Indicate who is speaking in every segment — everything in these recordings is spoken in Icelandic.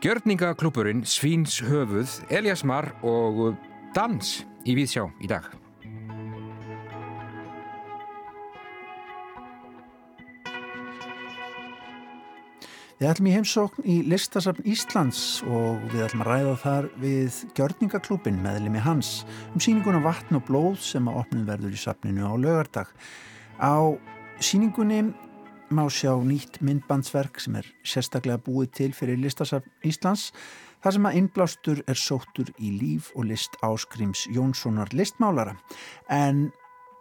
Speaker 1: Gjörningaklúpurinn Svíns höfuð, Elias Marr og dans í Víðsjá í dag.
Speaker 2: Við ætlum í heimsókn í listasafn Íslands og við ætlum að ræða þar við Gjörningaklúpin meðlemi hans um síninguna Vatn og blóð sem að opnum verður í safninu á lögardag. Á síningunni má sjá nýtt myndbandsverk sem er sérstaklega búið til fyrir listasafn Íslands þar sem að innblástur er sóttur í líf og list áskrims Jónssonar listmálara en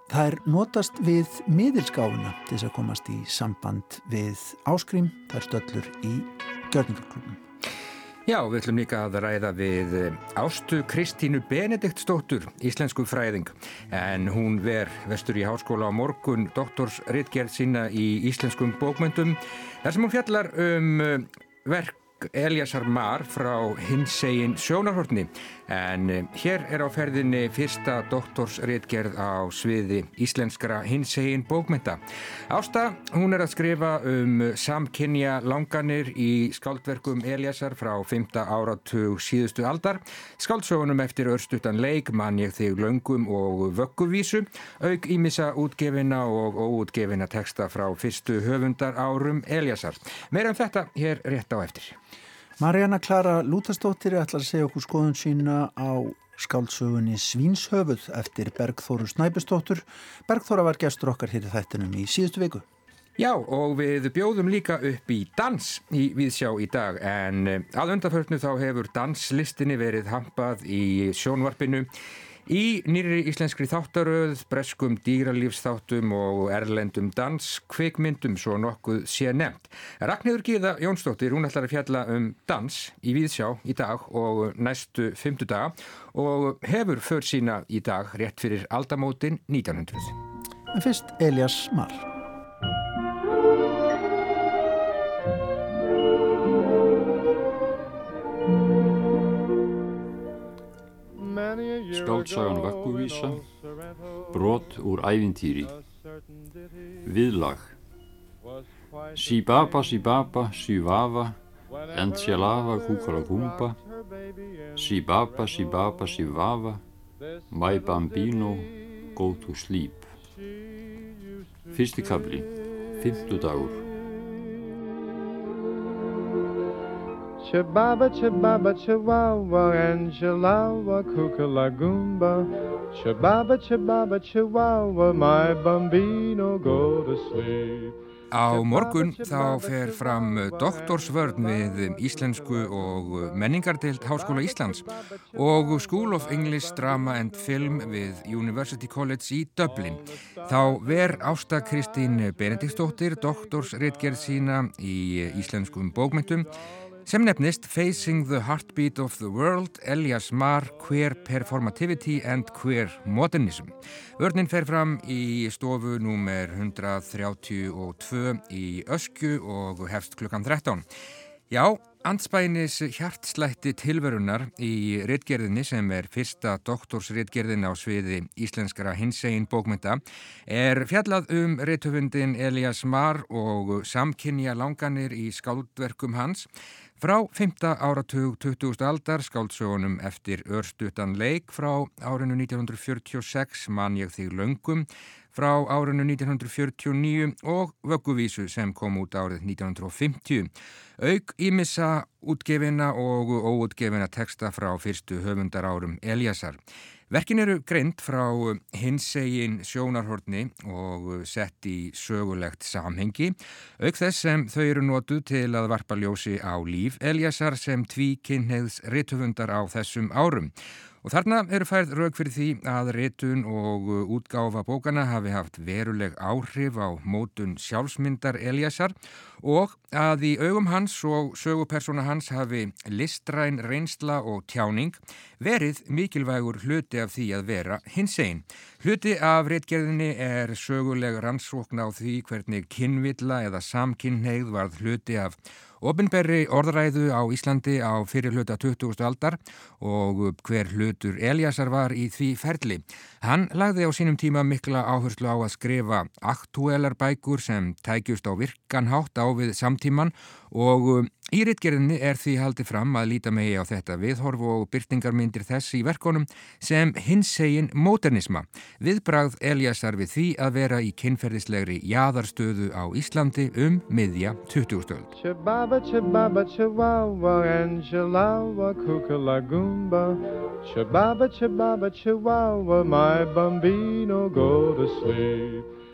Speaker 2: Það er notast við miðilskáfuna til þess að komast í samband við áskrím, það er stöllur í gjörningarklubum.
Speaker 1: Já, við ætlum líka að ræða við eh, Ástu Kristínu Benediktsdóttur, íslensku fræðing, en hún ver vestur í háskóla á morgun doktorsritgerð sína í íslenskum bókmyndum, þar sem hún fjallar um eh, verk Eliasar Mar frá hinsegin sjónarhortni en eh, hér er á ferðinni fyrsta doktorsritgerð á sviði íslenskara hinsegin bókmynda. Ásta, hún er að skrifa um samkynja langanir í skáldverkum Eliasar frá 5. áratug síðustu aldar, skáldsögunum eftir örstutan leik, mann ég þig löngum og vögguvísu, auk ímissa útgefina og óútgefina teksta frá fyrstu höfundar árum Eliasar. Meira um þetta hér rétt á eftir.
Speaker 2: Marjana Klara Lútastóttir ætlar að segja okkur skoðun sína á skáldsögunni Svínshöfuð eftir Bergþóru Snæbustóttur. Bergþóra var gestur okkar hér í þættinum í síðustu viku.
Speaker 1: Já og við bjóðum líka upp í dans í Víðsjá í dag en eh, að undarförnu þá hefur danslistinni verið hampað í sjónvarpinu Í nýri íslenskri þáttaröð, breskum dýralífsþáttum og erlendum danskvikmyndum svo nokkuð sé nefnt. Ragnhildur Gíða Jónsdóttir, hún ætlar að fjalla um dans í Víðsjá í dag og næstu fymtu daga og hefur för sína í dag rétt fyrir aldamótin 1900.
Speaker 2: En fyrst Elias Marr.
Speaker 3: Skáldsagan Vakkuvísa Brot úr ævintýri. Viðlag. Sibaba, Sibaba, Sivava Entsjalava, Kukaragumba Sibaba, Sibaba, Sivava My Bambino, Go to Sleep. Fyrsti kabli, fymtu dagur Chababa, chababa, chihuahua, Angelawa, kukalagumba. Chababa, chababa, chihuahua, my bambino go to sleep.
Speaker 1: Á morgun þá fer fram doktorsvörn við Íslensku og menningardild Háskóla Íslands og School of English Drama and Film við University College í Dublin. Þá ver Ásta Kristín Benediktsdóttir doktorsritgerð sína í íslenskum bókmyndum sem nefnist Facing the Heartbeat of the World, Elias Marr, Queer Performativity and Queer Modernism. Vörnin fer fram í stofu númer 132 í Öskju og hefst klukkan 13. Já, Andspænis hjartslætti tilverunar í réttgerðinni sem er fyrsta doktorsréttgerðin á sviði íslenskara hinsegin bókmynda er fjallað um réttöfundin Elias Marr og samkynja langanir í skáldverkum hans Frá 5. áratug 20. aldar skáldsögunum eftir örstutan leik frá árinu 1946 man ég þig löngum frá árinu 1949 og vögguvísu sem kom út árið 1950. Auk ímissa útgefina og óútgefina teksta frá fyrstu höfundar árum Eliasar. Verkin eru greint frá hinsegin sjónarhortni og sett í sögulegt samhengi, auk þess sem þau eru nótuð til að varpa ljósi á líf Eliasar sem tví kynneðs rituðundar á þessum árum. Og þarna eru færð raug fyrir því að rétun og útgáfa bókana hafi haft veruleg áhrif á mótun sjálfsmyndar Eliasar og að í augum hans og sögupersona hans hafi listræn reynsla og tjáning verið mikilvægur hluti af því að vera hins einn. Hluti af réttgerðinni er söguleg rannsókn á því hvernig kynvilla eða samkynneið varð hluti af Opinberri orðræðu á Íslandi á fyrir hluta 20. aldar og hver hlutur Eliasar var í því ferli. Hann lagði á sínum tíma mikla áherslu á að skrifa aktúelar bækur sem tækjust á virkanhátt á við samtíman og Í rittgerðinni er því haldið fram að líta megi á þetta viðhorf og byrtingarmyndir þess í verkonum sem hinsegin móternisma. Viðbragð Eliasar við því að vera í kynferðislegri jæðarstöðu á Íslandi um miðja 20. stöld.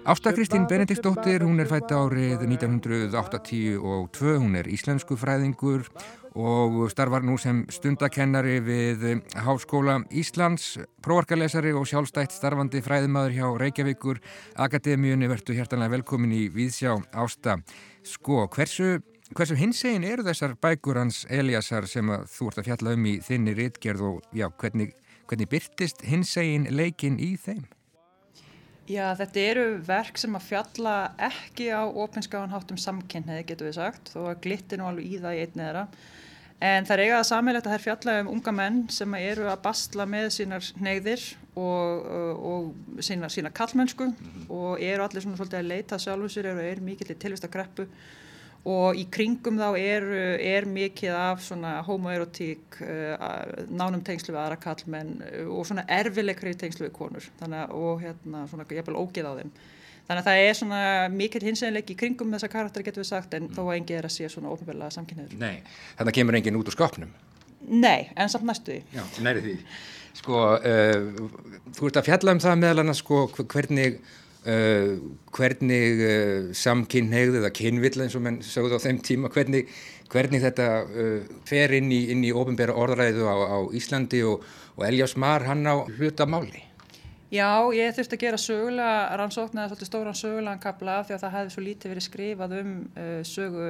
Speaker 1: Chababa, chababa, chihuahua and chihuahua, kukalagumba Chababa, chababa, chihuahua, my bambino go to sleep Ásta Kristín Benediktsdóttir, hún er fætt árið 1982 og hún er íslensku fræðingur og starfar nú sem stundakennari við Háskóla Íslands, próarkalesari og sjálfstætt starfandi fræðimaður hjá Reykjavíkur Akademíunni. Vertu hjertanlega velkomin í Víðsjá Ásta. Sko, hversu, hversu hinsegin eru þessar bækur hans Eliasar sem þú ert að fjalla um í þinni rittgerð og já, hvernig, hvernig byrtist hinsegin leikin í þeim?
Speaker 4: Já, þetta eru verk sem að fjalla ekki á ofinskáðanháttum samkynniði, getur við sagt, þó að glitti nú alveg í það í einni þeirra. En það er eigaða sammeilegt að það er fjalla um unga menn sem eru að bastla með sínar neyðir og, og, og sína, sína kallmennsku mm -hmm. og eru allir svona svolítið að leita sjálfur sér og eru mikið til tilvist að greppu og í kringum þá er, er mikið af svona homoerotík uh, nánum tengslu við aðra kallmenn uh, og svona erfileikri tengslu við konur. Þannig, og hérna svona jæfnvel ógeð á þeim. Þannig að það er svona mikið hinsenleik í kringum þessa karakter getur við sagt en mm. þó að engi er að sé svona ofinbeglega samkynniður
Speaker 1: Nei, þannig að kemur engin út úr skopnum.
Speaker 4: Nei, en samt næstu
Speaker 1: því. Já, næri því. Sko, uh, þú ert að fjalla um það meðal annars sko hvernig Uh, hvernig uh, samkynneigð eða kynvill eins og menn sögðu á þeim tíma hvernig, hvernig þetta uh, fer inn í, í ofinbæra orðræðu á, á Íslandi og, og Eljás Mar hann á hlutamáli
Speaker 4: Já, ég þurfti að gera sögulega rannsókn eða svolítið stóran sögulegan kapla því að það hefði svo lítið verið skrifað um sögu,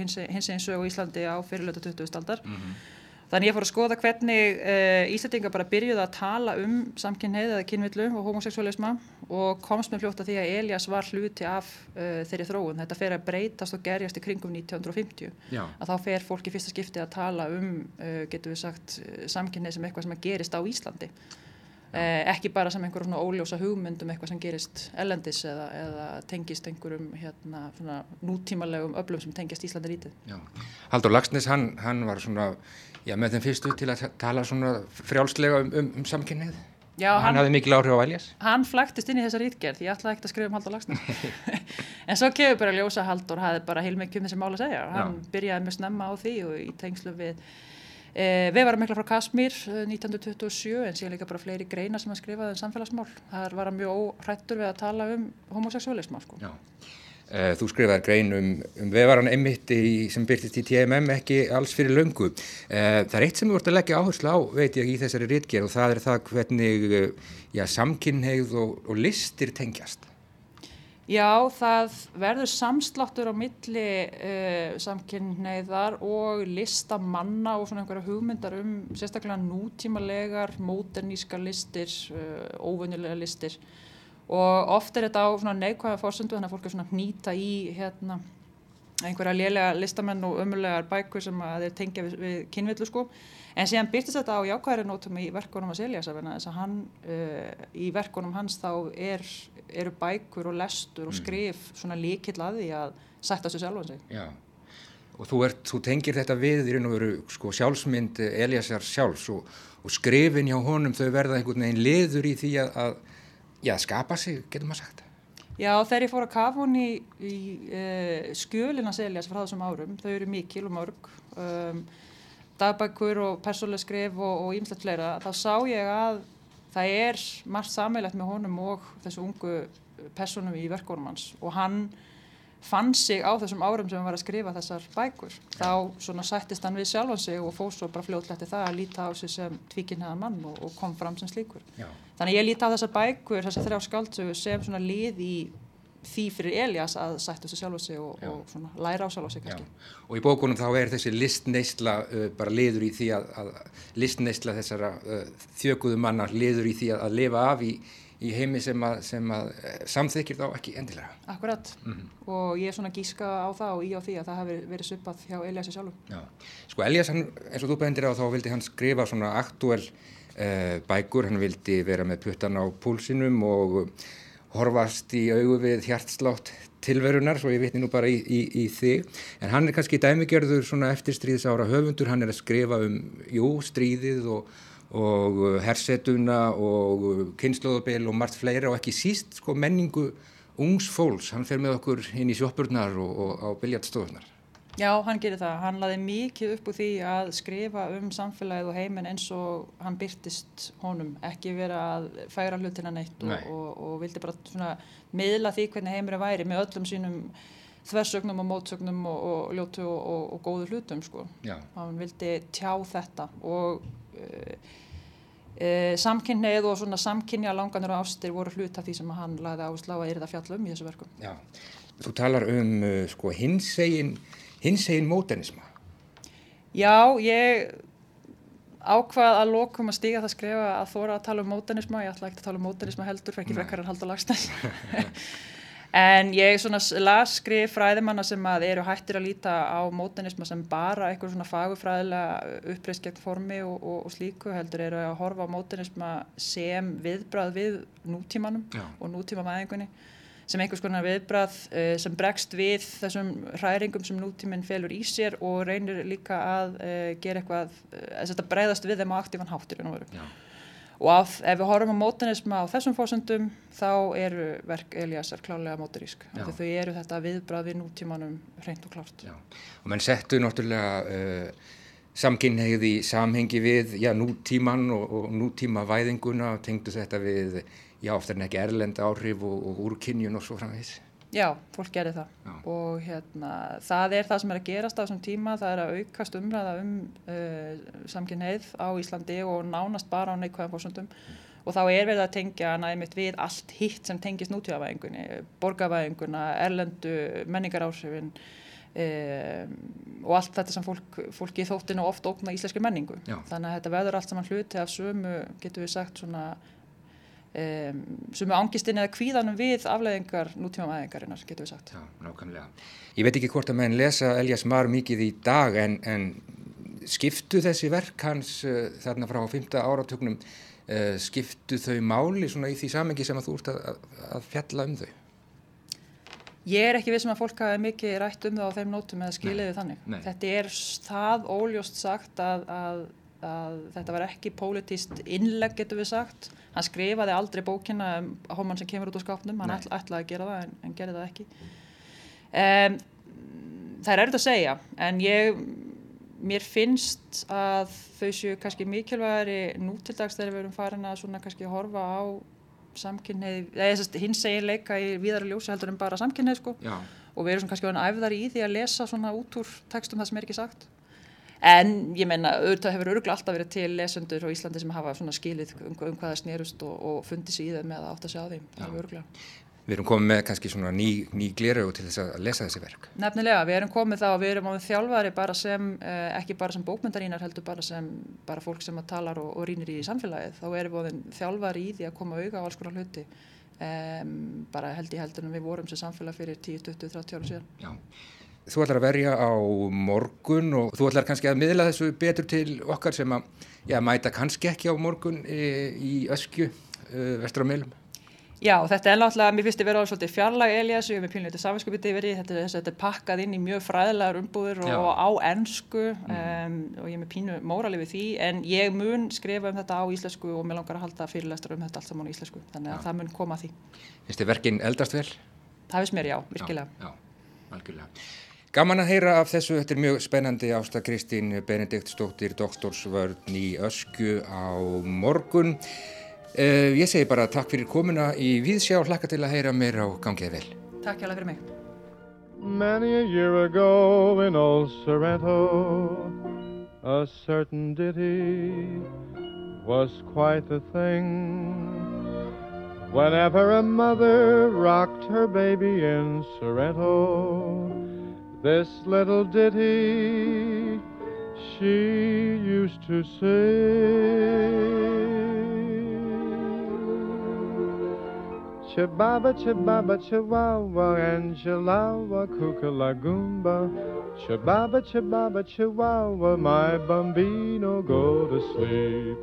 Speaker 4: hins eginn sögu Íslandi á fyrirlötu 20. aldar mm -hmm. Þannig ég fór að skoða hvernig uh, Íslandingar bara byrjuði að tala um samkynneið eða kynvillu og homoseksualisma og komst með fljóta því að Elias var hluti af uh, þeirri þróun. Þetta fer að breytast og gerjast í kringum 1950. Já. Að þá fer fólk í fyrsta skipti að tala um, uh, getur við sagt, samkynneið sem eitthvað sem gerist á Íslandi. Ekki bara sem einhverjum svona óljósa hugmyndum eitthvað sem gerist ellendis eða, eða tengist einhverjum hérna, nútímalegum öflum sem tengist Íslandi rítið.
Speaker 1: Haldur Lagsnes, hann, hann var svona já, með þeim fyrstu til að tala svona frjálslega um, um, um samkynnið. Já, hann, hann hafði mikil áhrif á Eljas.
Speaker 4: Hann flæktist inn í þessa rítgerð, ég ætlaði ekkert að skrifa um Haldur Lagsnes. en svo kefur bara ljósa Haldur, hafði bara heilmikið um þessi mál að segja. Hann já. byrjaði mjög snemma á því og í tengslu við e, við varum mikla frá Kasmír 1927 eh, en síðan líka bara fleiri greina sem hann skrifaði um samfélagsmál. Það var mjög órættur við að tala um homoseksualism. Sko. Já.
Speaker 1: Eh, þú skrifaði grein um, um vefaran emitt sem byrtist í TMM ekki alls fyrir löngu. Eh, það er eitt sem þú vart að leggja áherslu á, veit ég, í þessari ritgerð og það er það hvernig eh, já, samkynneigð og, og listir tengjast.
Speaker 4: Já, það verður samsláttur á milli uh, samkynneigðar og listamanna og svona einhverja hugmyndar um sérstaklega nútímalegar, móterníska listir, uh, óvönjulega listir og oft er þetta á neikvæða fórsöndu þannig að fólk er svona hnýta í hérna, einhverja lélega listamenn og ömulegar bækur sem þeir tengja við, við kynvillu sko. En síðan byrtist þetta á jákvæðri nótum í verkunum að Seljarsafina þess að hann uh, í verkunum hans þá er, eru bækur og lestur og mm. skrif svona líkill að því að sætta sér sjálfan sig.
Speaker 1: Já. Og þú, ert, þú tengir þetta við í raun og veru sko, sjálfsmynd Eliasar sjálfs og, og skrifin hjá honum þau verða einhvern veginn liður í því að, að já, skapa sig, getur maður sagt.
Speaker 4: Já, þegar ég fór að kafa hún í, í uh, skjölina seljas frá þessum árum, þau eru mikil og mörg um, dagbækur og persónuleg skrif og ímslegt fleira, þá sá ég að það er margt sammeilegt með honum og þessu ungu personum í verkónum hans. Og hann fann sig á þessum árum sem hann var að skrifa þessar bækur. Þá svona sættist hann við sjálfan sig og fóð svo bara fljóðlegt það að líta á sig sem tvíkinniðan mann og, og kom fram sem slíkur. Já. Þannig ég líti á þessar bækur, þessar þrjá skáldsögu sem svona lið í því fyrir Elias að sættu sig sjálf á sig og, og svona læra á sjálf á sig kannski. Já.
Speaker 1: Og í bókunum þá er þessi listneisla uh, bara liður í því að, að listneisla þessara uh, þjökuðu mannar liður í því að, að lifa af í, í heimi sem að, sem að eh, samþykir þá ekki endilega.
Speaker 4: Akkurat. Og ég er svona gíska á það og í á því að það hafi verið svipað hjá Eliassi sjálfum.
Speaker 1: Já, sko Elias, hann, eins og þú bendir á þá vildi hann skrifa svona aktúel uh, bækur, hann vildi vera með puttan á púlsinum og horfast í augu við hjartslátt tilverunar, svo ég vitni nú bara í, í, í þig, en hann er kannski dæmigerður svona eftirstríðsára höfundur, hann er að skrifa um, jú, stríðið og, og uh, hersetuna og uh, kynnslóðabil og margt fleira og ekki síst sko menningu ungs fólks, hann fer með okkur inn í sjoppurnar og, og á biljartstofunar.
Speaker 4: Já, hann gerir það. Hann laði mikið upp úr því að skrifa um samfélagið og heiminn eins og hann byrtist honum, ekki vera að færa hlutina neitt og,
Speaker 1: Nei.
Speaker 4: og, og vildi bara svona miðla því hvernig heimurinn væri með öllum sínum þversögnum og mótsögnum og, og ljótu og, og, og góðu hlutum sko.
Speaker 1: Já,
Speaker 4: Hann vildi tjá þetta og uh, uh, samkynneið og svona samkynja langanur og ástir voru hlut af því sem hann laði áslá að yrða fjallum í þessu verkum.
Speaker 1: já. Þú talar um uh, sko hinsegin, hinsegin mótenisma.
Speaker 4: Já, ég ákvað að lokum að stíga það skrefa að þóra að tala um mótanisma, ég ætla ekki að tala um mótanisma heldur, ekki frekar en halda lagstæð. en ég svona las skrif fræðimanna sem að eru hættir að líta á mótanisma sem bara eitthvað svona fagufræðilega uppreist gegn formi og, og, og slíku heldur eru að horfa á mótanisma sem viðbrað við nútímanum
Speaker 1: Já.
Speaker 4: og nútímamæðingunni sem einhvers konar viðbrað uh, sem bregst við þessum hræringum sem nútíminn felur í sér og reynir líka að uh, gera eitthvað, uh, að bregðast við þeim á aktífan háttir.
Speaker 1: Já.
Speaker 4: Og af, ef við horfum á mótanisma á þessum fórsöndum þá eru verk Eliasar klálega mótarísk.
Speaker 1: Já.
Speaker 4: Þau eru þetta viðbrað við nútímanum hreint og klárt.
Speaker 1: Já, og menn settu náttúrulega uh, samkynneið í samhengi við já, nútíman og, og nútíma væðinguna og tengdu þetta við, já, oftar en ekki erlend áhrif og, og úrkynjun og svo framvegis.
Speaker 4: Já, fólk gerir það
Speaker 1: Já.
Speaker 4: og hérna, það er það sem er að gerast á þessum tíma, það er að aukast umræða um uh, samkynneið á Íslandi og nánast bara á neikvæðan fórsöndum og þá er verið að tengja næmitt við allt hitt sem tengist nútíðavæðingunni, borgarvæðinguna, erlendu menningaráhrifin um, og allt þetta sem fólk, fólki þóttinu oft ógna íslenski menningu.
Speaker 1: Já.
Speaker 4: Þannig að þetta veður allt saman hluti af sömu, getur við sagt svona um, sumu ángistinni eða kvíðanum við afleðingar nútímavæðingarinnar, getur við sagt.
Speaker 1: Já, nákvæmlega. Ég veit ekki hvort að menn lesa Elias Mar mikið í dag en, en skiptu þessi verk hans uh, þarna frá 5. áratögnum, uh, skiptu þau máli svona í því samengi sem að þú ert að, að, fjalla um þau?
Speaker 4: Ég er ekki við sem að fólk hafi mikið rætt um það á þeim nótum eða skiliði þannig.
Speaker 1: nei.
Speaker 4: Þetta er það óljóst sagt að, að, að þetta var ekki pólitíst innlegg getur við sagt. Hann skrifaði aldrei bókina um homan sem kemur út úr skápnum, hann ætla, ætlaði að gera það en, en gerði það ekki. Um, það er erfitt að segja en ég, mér finnst að þau séu kannski mikilvægari nú til dags þegar við erum farin að svona kannski horfa á samkynneið, eða hins segir leika í víðara ljósi heldur en bara samkynneið sko
Speaker 1: Já.
Speaker 4: og við erum svona kannski orðin æfðar í því að lesa svona út úr textum það sem er ekki sagt en ég menna, auðvitað hefur örgulega alltaf verið til lesendur á Íslandi sem hafa skilið um, um hvað það snerust og, og fundið sér í þeim með að átta sig á þeim, það hefur örgulega
Speaker 1: Við erum komið með kannski svona ný, ný glerau til þess að lesa þessi verk.
Speaker 4: Nefnilega, við erum komið þá við erum á þjálfari bara sem, eh, ekki bara sem bókmyndarínar heldur bara sem bara fólk sem að talar og, og rínir í samfélagið, þá erum við þjálfari í því að koma auga á alls konar hluti. Um, bara held í heldur en við vorum sem samfélag fyrir 10, 20, 30 ára síðan.
Speaker 1: Já. Þú ætlar að verja á morgun og þú ætlar kannski að miðla þessu betur til okkar sem að já, mæta kannski ekki á morgun e, í Öskju, e, vestur á meilum.
Speaker 4: Já, þetta er náttúrulega, mér finnst þið vera alveg svolítið fjarlag Elias, ég hef með pínleiti safinskupið yfir þetta, þetta er pakkað inn í mjög fræðilegar umbúður og
Speaker 1: Já.
Speaker 4: á ennsku um, og ég er með pínu mórali við því, en ég mun skrifa um þetta á íslensku og mér langar að halda fyrirlestur um þetta allt saman á íslensku, þannig að
Speaker 1: Já.
Speaker 4: það mun koma að því.
Speaker 1: Finnst þið verkin eldast vel?
Speaker 4: Það finnst mér já, virkilega.
Speaker 1: Já, já, algjörlega. Gaman að heyra af þessu, þetta er mjög spennandi Ásta Kristín Benediktsdóttir, doktorsvörn í Öskju á morgun. Uh, ég segi bara takk fyrir komuna í Víðsjá, hlakka til að heyra mér á gangið vel.
Speaker 4: Takk hjá fyrir mig.
Speaker 3: Many a year ago in old Sorrento, a certain ditty was quite the thing. Whenever a mother rocked her baby in Sorrento, this little ditty she used to sing. Chibaba, chibaba, chihuahua, Angelawa, kukalagumba. Chibaba, chibaba, chihuahua, my bambino, go to sleep.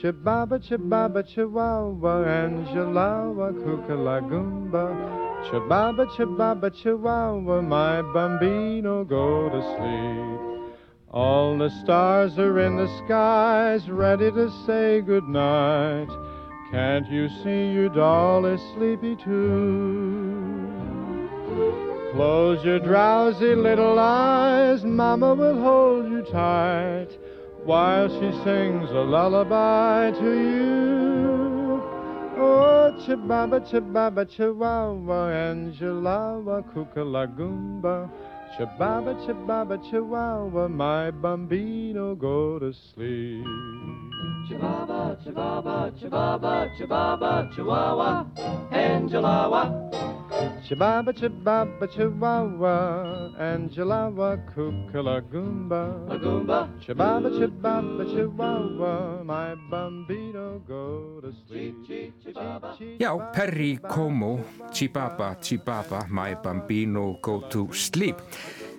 Speaker 3: Chibaba, chibaba, chihuahua, Angelawa, kukalagumba. Chibaba, chibaba, chihuahua, my bambino, go to sleep. All the stars are in the skies, ready to say good night. Can't you see your doll is sleepy too? Close your drowsy little eyes, Mama will hold you tight while she sings a lullaby to you. Oh, chibaba, chibaba, chihuahua, Angelawa, kukalagumba. Chibaba, chibaba, chihuahua, my bambino, go to sleep.
Speaker 5: Chibaba, chibaba, chibaba, chibaba, chihuahua, Angelawa.
Speaker 3: Chibaba, chibaba, chihuahua, Angelawa, kukalagumba.
Speaker 5: Agumba.
Speaker 3: Chibaba, chibaba, chihuahua, my bambino, go to sleep.
Speaker 5: Chibaba.
Speaker 1: Já, Perry Como, Chibaba, Chibaba, My Bambino Go to Sleep.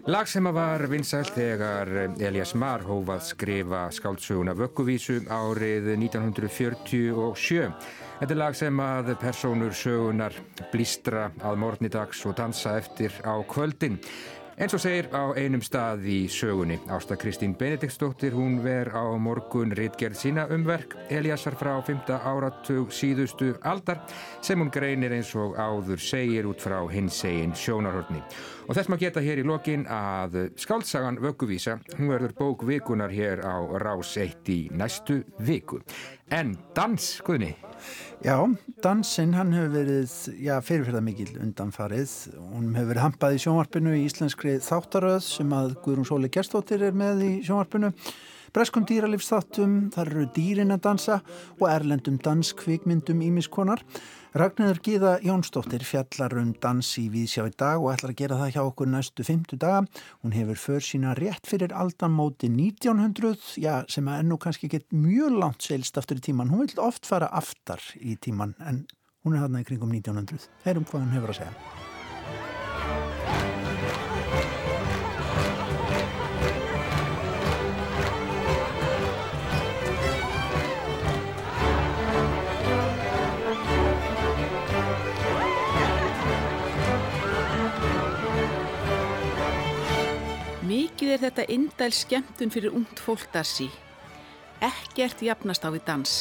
Speaker 1: Lag sem að var vinsælt þegar Elias Marr hófað skrifa skáldsöguna Vögguvísu árið 1947. Þetta er lag sem að persónur sögunar blístra að morgnidags og dansa eftir á kvöldin. En svo segir á einum stað í sögunni. Ásta Kristín Benediktsdóttir, hún ver á morgun ritgerð sína umverk Eliasar frá 5. áratug síðustu aldar sem hún greinir eins og áður segir út frá hinsegin sjónarhörni. Og þess maður geta hér í lokin að skáltsagan Vögguvísa, hún verður bók vikunar hér á Rás 1 í næstu viku. En dans, Guðni?
Speaker 2: Já, dansinn hann hefur verið, já, fyrirferða mikil undanfarið. Hún hefur verið hampað í sjónvarpinu í íslenskri þáttaröð sem að Guðrún Sóli Gerstóttir er með í sjónvarpinu. Breskum dýralífsþáttum, þar eru dýrin að dansa og erlendum danskvikmyndum ímiskonar. Ragnarður Gíða Jónsdóttir fjallar um dans í Víðsjá í dag og ætlar að gera það hjá okkur næstu 50 daga. Hún hefur för sína rétt fyrir aldanmóti 1900, já, sem er nú kannski ekki mjög langt seilst aftur í tíman. Hún vil oft fara aftar í tíman en hún er hann í kringum 1900. Heyrum hvað hann hefur að segja.
Speaker 6: Mikið er þetta indæl skemmtun fyrir ungt fólk darsi. Ekkert jafnast á við dans.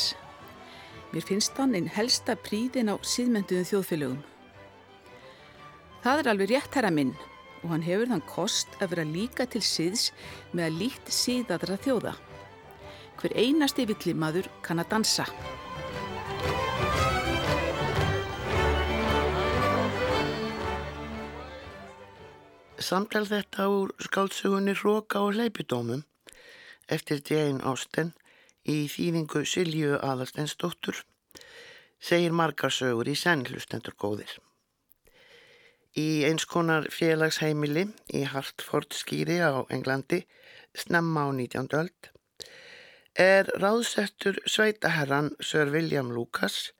Speaker 6: Mér finnst hann einn helsta príðin á síðmentuðum þjóðfélögum. Það er alveg rétt herra minn og hann hefur þann kost að vera líka til síðs með að líkt síðadra þjóða. Hver einasti villimaður kann að dansa.
Speaker 7: Samtal þetta úr skáltsugunni Róka og Leipidómum eftir Jane Austen í þýðingu Silju Aðarsteinsdóttur segir margar sögur í senn hlustendur góðir. Í eins konar félagsheimili í Hartford skýri á Englandi snemma á 19. öld er ráðsettur sveitaherran Sir William Lucas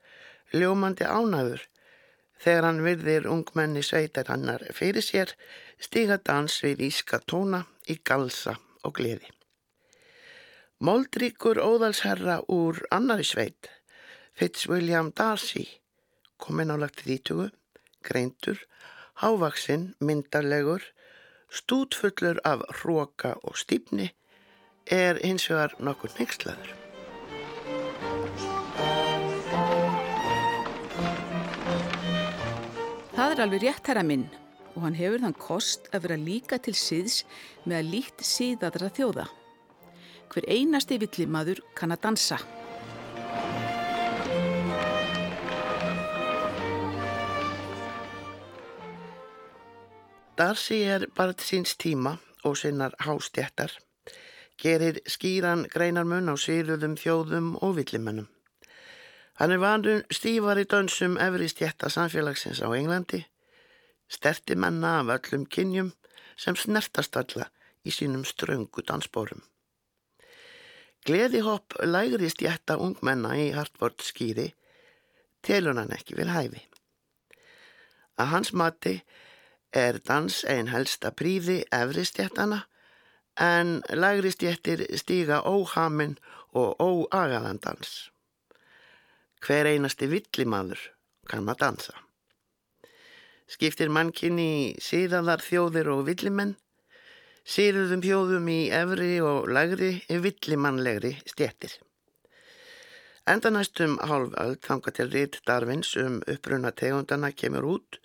Speaker 7: ljómandi ánæður þegar hann virðir ungmenni sveitar hannar fyrir sér stiga dans við íska tóna í galsa og gleði. Moldríkur óðalsherra úr annari sveit, Fitzwilliam Darcy, kominn á lagt þrítugu, greintur, hávaksinn, myndarlegur, stútfullur af hróka og stýpni, er hins vegar nokkur nexlaður.
Speaker 6: Það er alveg rétt herra minn og hann hefur þann kost að vera líka til síðs með að líkt síðadra þjóða. Hver einasti villimaður kann að dansa.
Speaker 7: Darcy er bara til síns tíma og sinnar hástjættar, gerir skýran greinarmun á síðuðum þjóðum og villimennum. Hann er vandur stífar í dönsum efri stjætta samfélagsins á Englandi, sterti menna af öllum kynjum sem snertast alla í sínum ströngu dansbórum. Gleðihopp lægri stjætta ungmenna í Hartford skýri telur hann ekki vil hæfi. Að hans mati er dans einn helsta príði efri stjættana en lagri stjættir stíga óhamin og óagaðan dans. Hver einasti villimaður kann að dansa. Skiptir mannkynni í síðaðar þjóðir og villimenn, síðuðum þjóðum í efri og lagri villimannlegri stjættir. Enda næstum hálföld þanga til rít Darvins um uppruna tegundana kemur út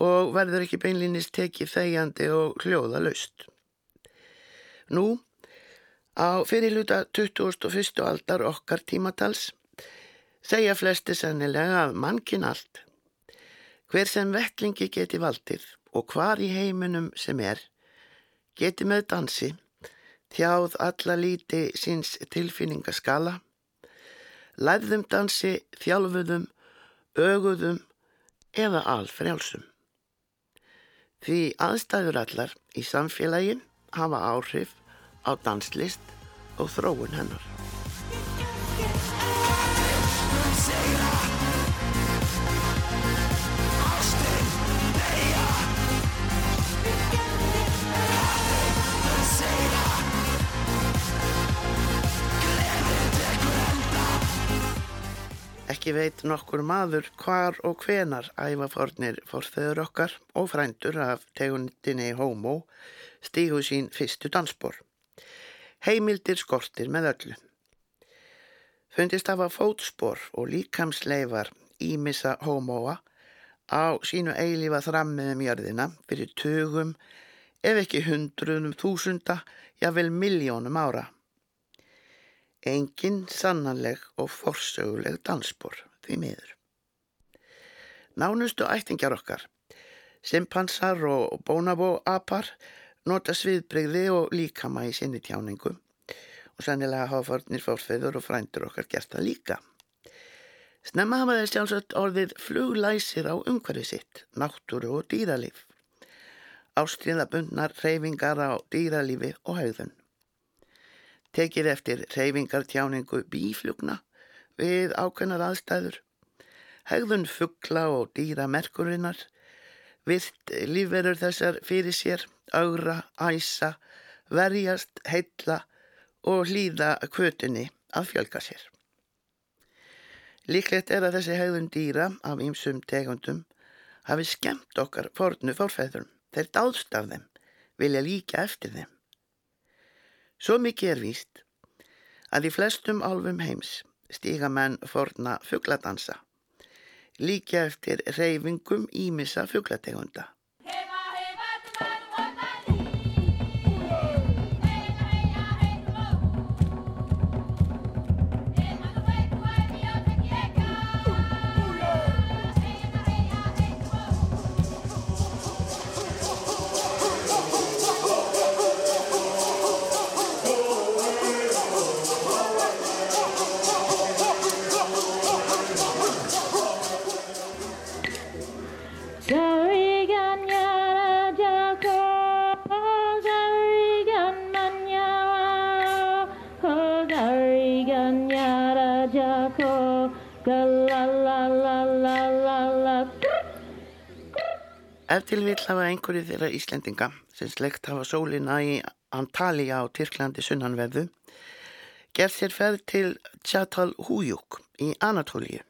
Speaker 7: og verður ekki beinlýnist tekið þegjandi og hljóða laust. Nú, á fyrirluta 21. aldar okkar tímatals, segja flesti sennilega að mannkinn allt. Hver sem vettlingi geti valdið og hvar í heiminum sem er, geti með dansi, þjáð alla líti síns tilfinningaskala, læðum dansi, þjálfuðum, öguðum eða alfrjálsum. Því aðstæður allar í samfélagin hafa áhrif á danslist og þróun hennar. Ekki veit nokkur maður hvar og hvenar ævafornir forþöður okkar og frændur af tegundinni homo stígu sín fyrstu dansbor. Heimildir skortir með öllu. Fundist hafa fótspor og líkamsleifar ímissa homoa á sínu eilífa þrammiðum jörðina fyrir tögum ef ekki hundruðum þúsunda, jável miljónum ára. Engin sannanleg og forsöguleg dansbor því miður. Nánustu ættingjar okkar, simpansar og bónabóapar nota sviðbreyði og líkama í sinni tjáningu og sannilega hafa fornir fórfeyður og frændur okkar gert það líka. Snemma hafa þeir sjálfsagt orðið fluglæsir á umhverfi sitt, náttúru og dýralíf. Ástriðabundnar reyfingar á dýralífi og haugðun tekið eftir reyfingartjáningu bíflugna við ákveðnar aðstæður, hegðun fuggla og dýra merkurinnar, vitt lífverður þessar fyrir sér, augra, æsa, verjast, heilla og hlýða kvötunni að fjölga sér. Líklegt er að þessi hegðun dýra af ýmsum tegundum hafi skemmt okkar fornu fórfæðurum, þeir dáðst af þeim, vilja líka eftir þeim. Svo mikið er víst að í flestum álfum heims stíga menn forna fuggladansa, líka eftir reyfingum ímissa fugglategunda. Einhverju þeirra Íslendinga sem slegt hafa sólina í Antalya á Tyrklandi sunnanverðu gerð sér ferð til Tjatal Hújúk í Anatólíu.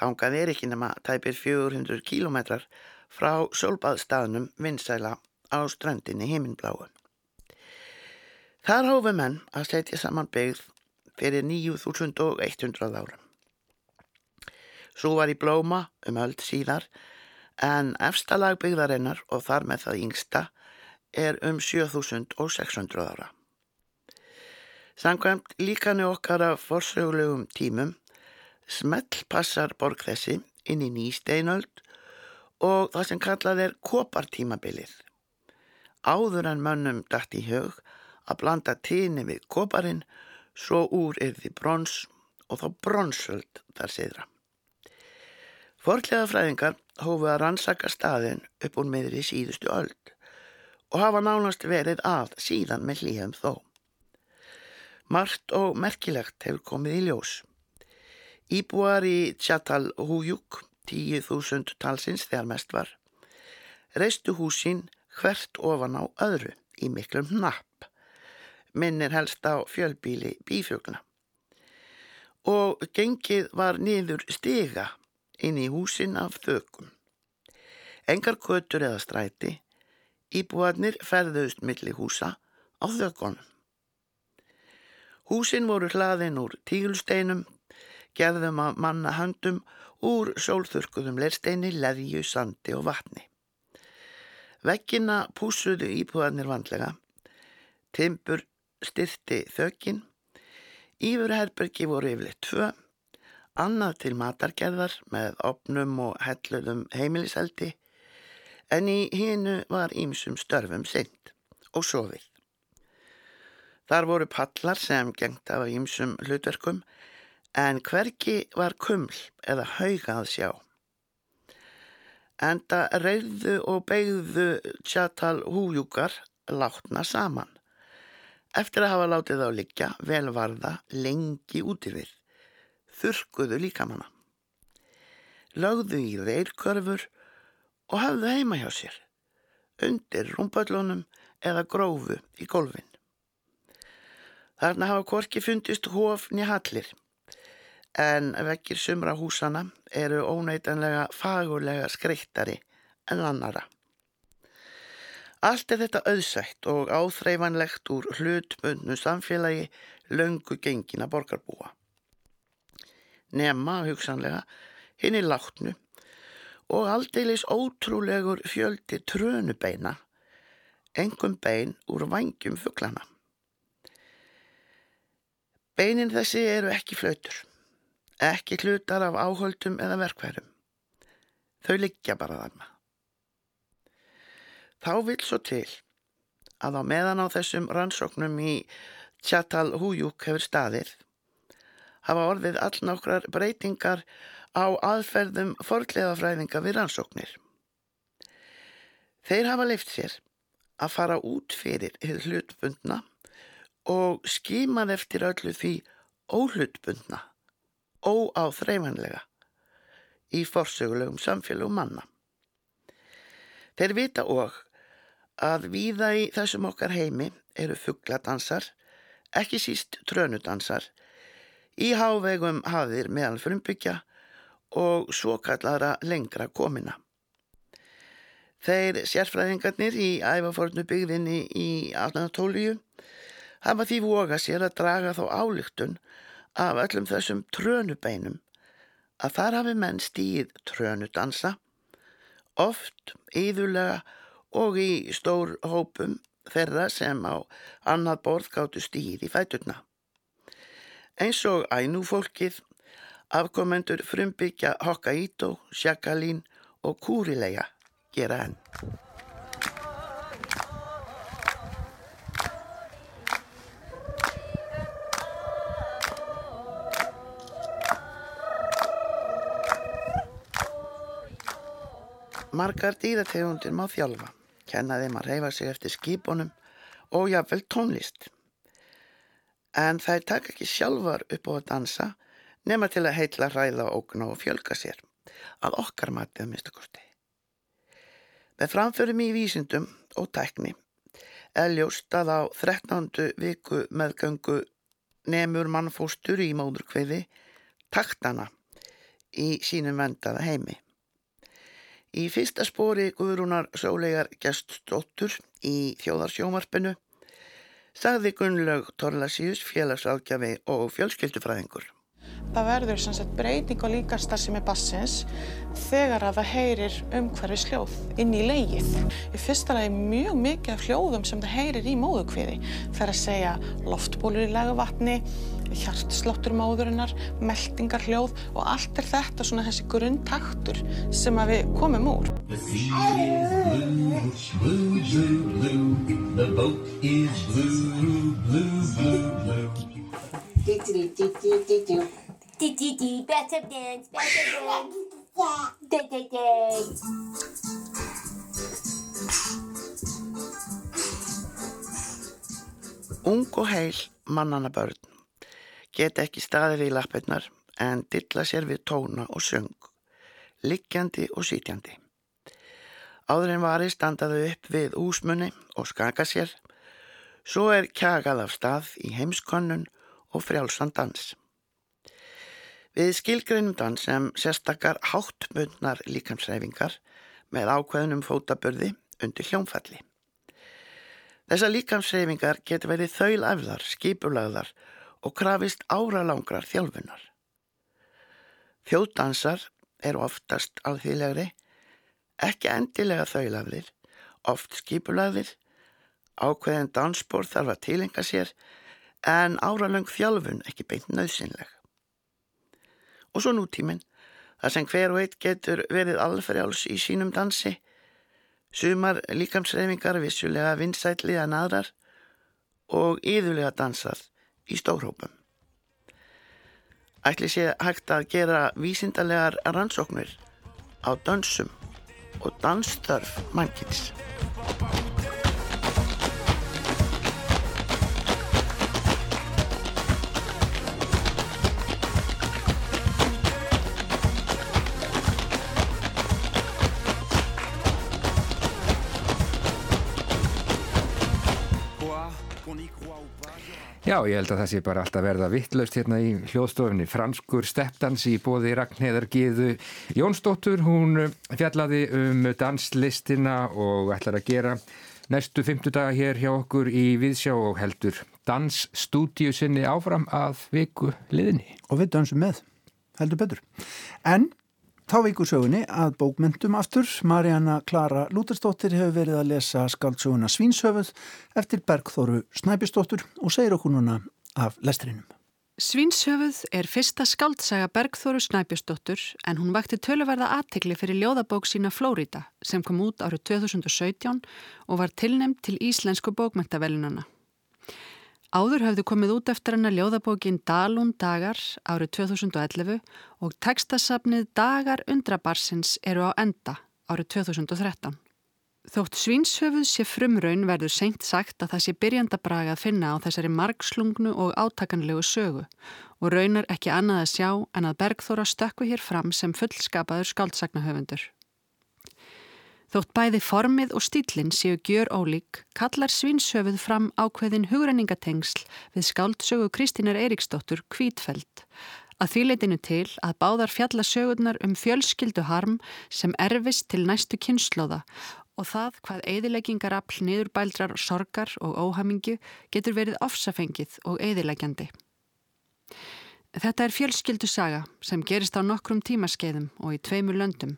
Speaker 7: Þángað er ekki nema tæpir 400 kílometrar frá sólbaðstaðnum vinsæla á strandinni heiminbláu. Þar hófu menn að setja saman byggð fyrir 9100 ára. Svo var í blóma um öll síðar en efstalag byggðarinnar og þar með það yngsta er um 7600 ára. Samkvæmt líkanu okkar af forsögulegum tímum smell passar borg þessi inn í nýsteinöld og það sem kallað er kopartímabilið. Áður en mönnum dætt í hug að blanda tíni við koparinn svo úr erði brons og þá bronsöld þar siðra. Forlega fræðingar hófu að rannsaka staðin upp úr meðri síðustu öld og hafa nánast verið að síðan með hlýjum þó. Margt og merkilegt hefur komið í ljós. Íbúar í Tjatal Hújúk 10.000 talsins þegar mest var, reistu húsín hvert ofan á öðru í miklum hnapp, minnir helst á fjölbíli bífjögna. Og gengið var niður stiga inn í húsin af þökum. Engar kötur eða stræti, íbúarnir ferðust milli húsa á þökunum. Húsin voru hlaðin úr tígulsteinum, gerðum að manna höndum úr sólþurkuðum leirsteini, leðju, sandi og vatni. Vekkina púsuðu íbúðanir vandlega, timpur styrti þökin, Ífur herbergi voru yfirleitt tvö, annað til matargerðar með opnum og helluðum heimiliseldi, en í hínu var ímsum störfum synd og sofið. Þar voru pallar sem gengt af ímsum hlutverkum, en hverki var kuml eða hauga að sjá. Enda reyðu og beigðu tjatal hújúkar látna saman. Eftir að hafa látið á liggja velvarða lengi úti við, þurkuðu líkamanna. Lögðu í reyrkörfur og hafðu heima hjá sér, undir rúmpallunum eða grófu í golfin. Þarna hafa korki fundist hófni hallir, en vekkir sumra húsana eru óneitanlega fagurlega skreittari en annara. Allt er þetta auðsætt og áþreifanlegt úr hlutbundnu samfélagi löngu gengina borgarbúa. Nema hugsanlega hinn í látnu og aldeilis ótrúlegur fjöldi trönubeina, engum bein úr vangjum fugglana. Beinin þessi eru ekki flautur, ekki hlutar af áhöldum eða verkværum. Þau liggja bara þarna. Þá vil svo til að á meðan á þessum rannsóknum í Tjatal Hújúk hefur staðið hafa orðið allnokkrar breytingar á aðferðum forgleðafræðinga við rannsóknir. Þeir hafa leift sér að fara út fyrir hlutbundna og skimað eftir öllu því óhlutbundna, óáþreifanlega í forsögulegum samfélagum manna. Þeir vita og að víða í þessum okkar heimi eru fuggladansar, ekki síst trönudansar, í hávegum hafðir meðal frumbyggja og svo kallara lengra komina. Þeir sérfræðingarnir í æfafornu byggðinni í Anatólíu hafa því voga sér að draga þá álíktun af öllum þessum trönubeinum að þar hafi menn stíð trönudansa, oft, íðulega og í stór hópum þeirra sem á annað borð gáttu stíð í fæturna. Eins og ænu fólkið, afkomendur frumbyggja Hokkaido, Sjakalín og Kúrilega gera henn. Margar dýrategundir má þjálfa, kenna þeim að reyfa sig eftir skipunum og jáfnvel tónlist. En þær taka ekki sjálfar upp á að dansa nema til að heitla ræða ógna og fjölga sér, að okkar matið að mista kosti. Með framförum í vísindum og tækni er ljóst að á 13. viku meðgöngu nefnur mannfóstur í móðurkveði taktana í sínum vendaða heimi. Í fyrsta spóri Guðrúnar Sólegar geststóttur í þjóðarsjómarpinu sagði Gunnlaug Torlasíus félagsráðgjafi og fjölskyldufræðingur.
Speaker 8: Það verður sem sagt breyting sem er bassins þegar að það heyrir umhverfis hljóð inn í leigið. Í fyrsta lagi mjög mikið af hljóðum sem það heyrir í móðukviði. Það er að segja loftbólur í lagavatni, hjartslottur móðurinnar, meldingar hljóð og allt er þetta svona þessi grunntaktur sem að við komum úr.
Speaker 9: Do do do. Bathtub dance. Bathtub dance. Da da da.
Speaker 7: Ung og heil mannana börn geta ekki staðið í lappirnar en dilla sér við tóna og söng, liggjandi og sitjandi. Áður en vari standaðu upp við úsmunni og skaka sér, svo er kjagað af stað í heimskonnun og frjálsan dans. Við skilgreinum dans sem sérstakar háttmundnar líkamsræfingar með ákveðnum fótaburði undir hljómfalli. Þessar líkamsræfingar getur verið þaulafðar, skipulagðar og krafist áralangrar þjálfunar. Þjóðdansar eru oftast alþýðlegri, ekki endilega þaulafðir, oft skipulagðir, ákveðin dansbór þarf að tilenga sér en áralöng þjálfun ekki beint nöðsynleg. Og svo nútíminn, þar sem hver og eitt getur verið alferjáls í sínum dansi, sumar líkamsreifingar vissulega vinsætli að naðrar og yðurlega dansað í stórhópum. Ætli sé hægt að gera vísindarlegar rannsóknir á dansum og dansþörf mannkins.
Speaker 1: Já, ég held að það sé bara alltaf verða vittlaust hérna í hljóðstofinni. Franskur steppdans í bóði Ragnheðar Gíðu Jónsdóttur. Hún fjallaði um danslistina og ætlar að gera næstu fymtudaga hér hjá okkur í Viðsjá og heldur dansstúdíu sinni áfram að viku liðinni.
Speaker 2: Og við dansum með, heldur betur. En Þá vikur sögunni að bókmyndum aftur. Marjana Klara Lútersdóttir hefur verið að lesa skaldsöguna Svínsöfuð eftir Bergþóru Snæbjörnsdóttur og segir okkur núna af lestrinum.
Speaker 10: Svínsöfuð er fyrsta skaldsaga Bergþóru Snæbjörnsdóttur en hún vakti töluverða aðtegli fyrir ljóðabók sína Flórida sem kom út árið 2017 og var tilnæmt til Íslensku bókmyndavelinana. Áður hafði komið út eftir hennar ljóðabókin Dalún dagar árið 2011 og tekstasafnið Dagar undrabarsins eru á enda árið 2013. Þótt svínshöfuð sé frumraun verður seint sagt að það sé byrjandabraga að finna á þessari margslungnu og átakanlegu sögu og raunar ekki annað að sjá en að Bergþóra stökku hér fram sem fullskapaður skaldsagnahöfundur. Þótt bæði formið og stílinn séu gjör ólík, kallar svinshöfuð fram ákveðin hugrenningatengsl við skáldsögu Kristínar Eiríksdóttur Kvítfeld. Að því leitinu til að báðar fjalla sögurnar um fjölskyldu harm sem erfist til næstu kynnslóða og það hvað eðileggingarafl niðurbældrar sorgar og óhamingju getur verið ofsafengið og eðilegjandi. Þetta er fjölskyldu saga sem gerist á nokkrum tímaskeiðum og í tveimur löndum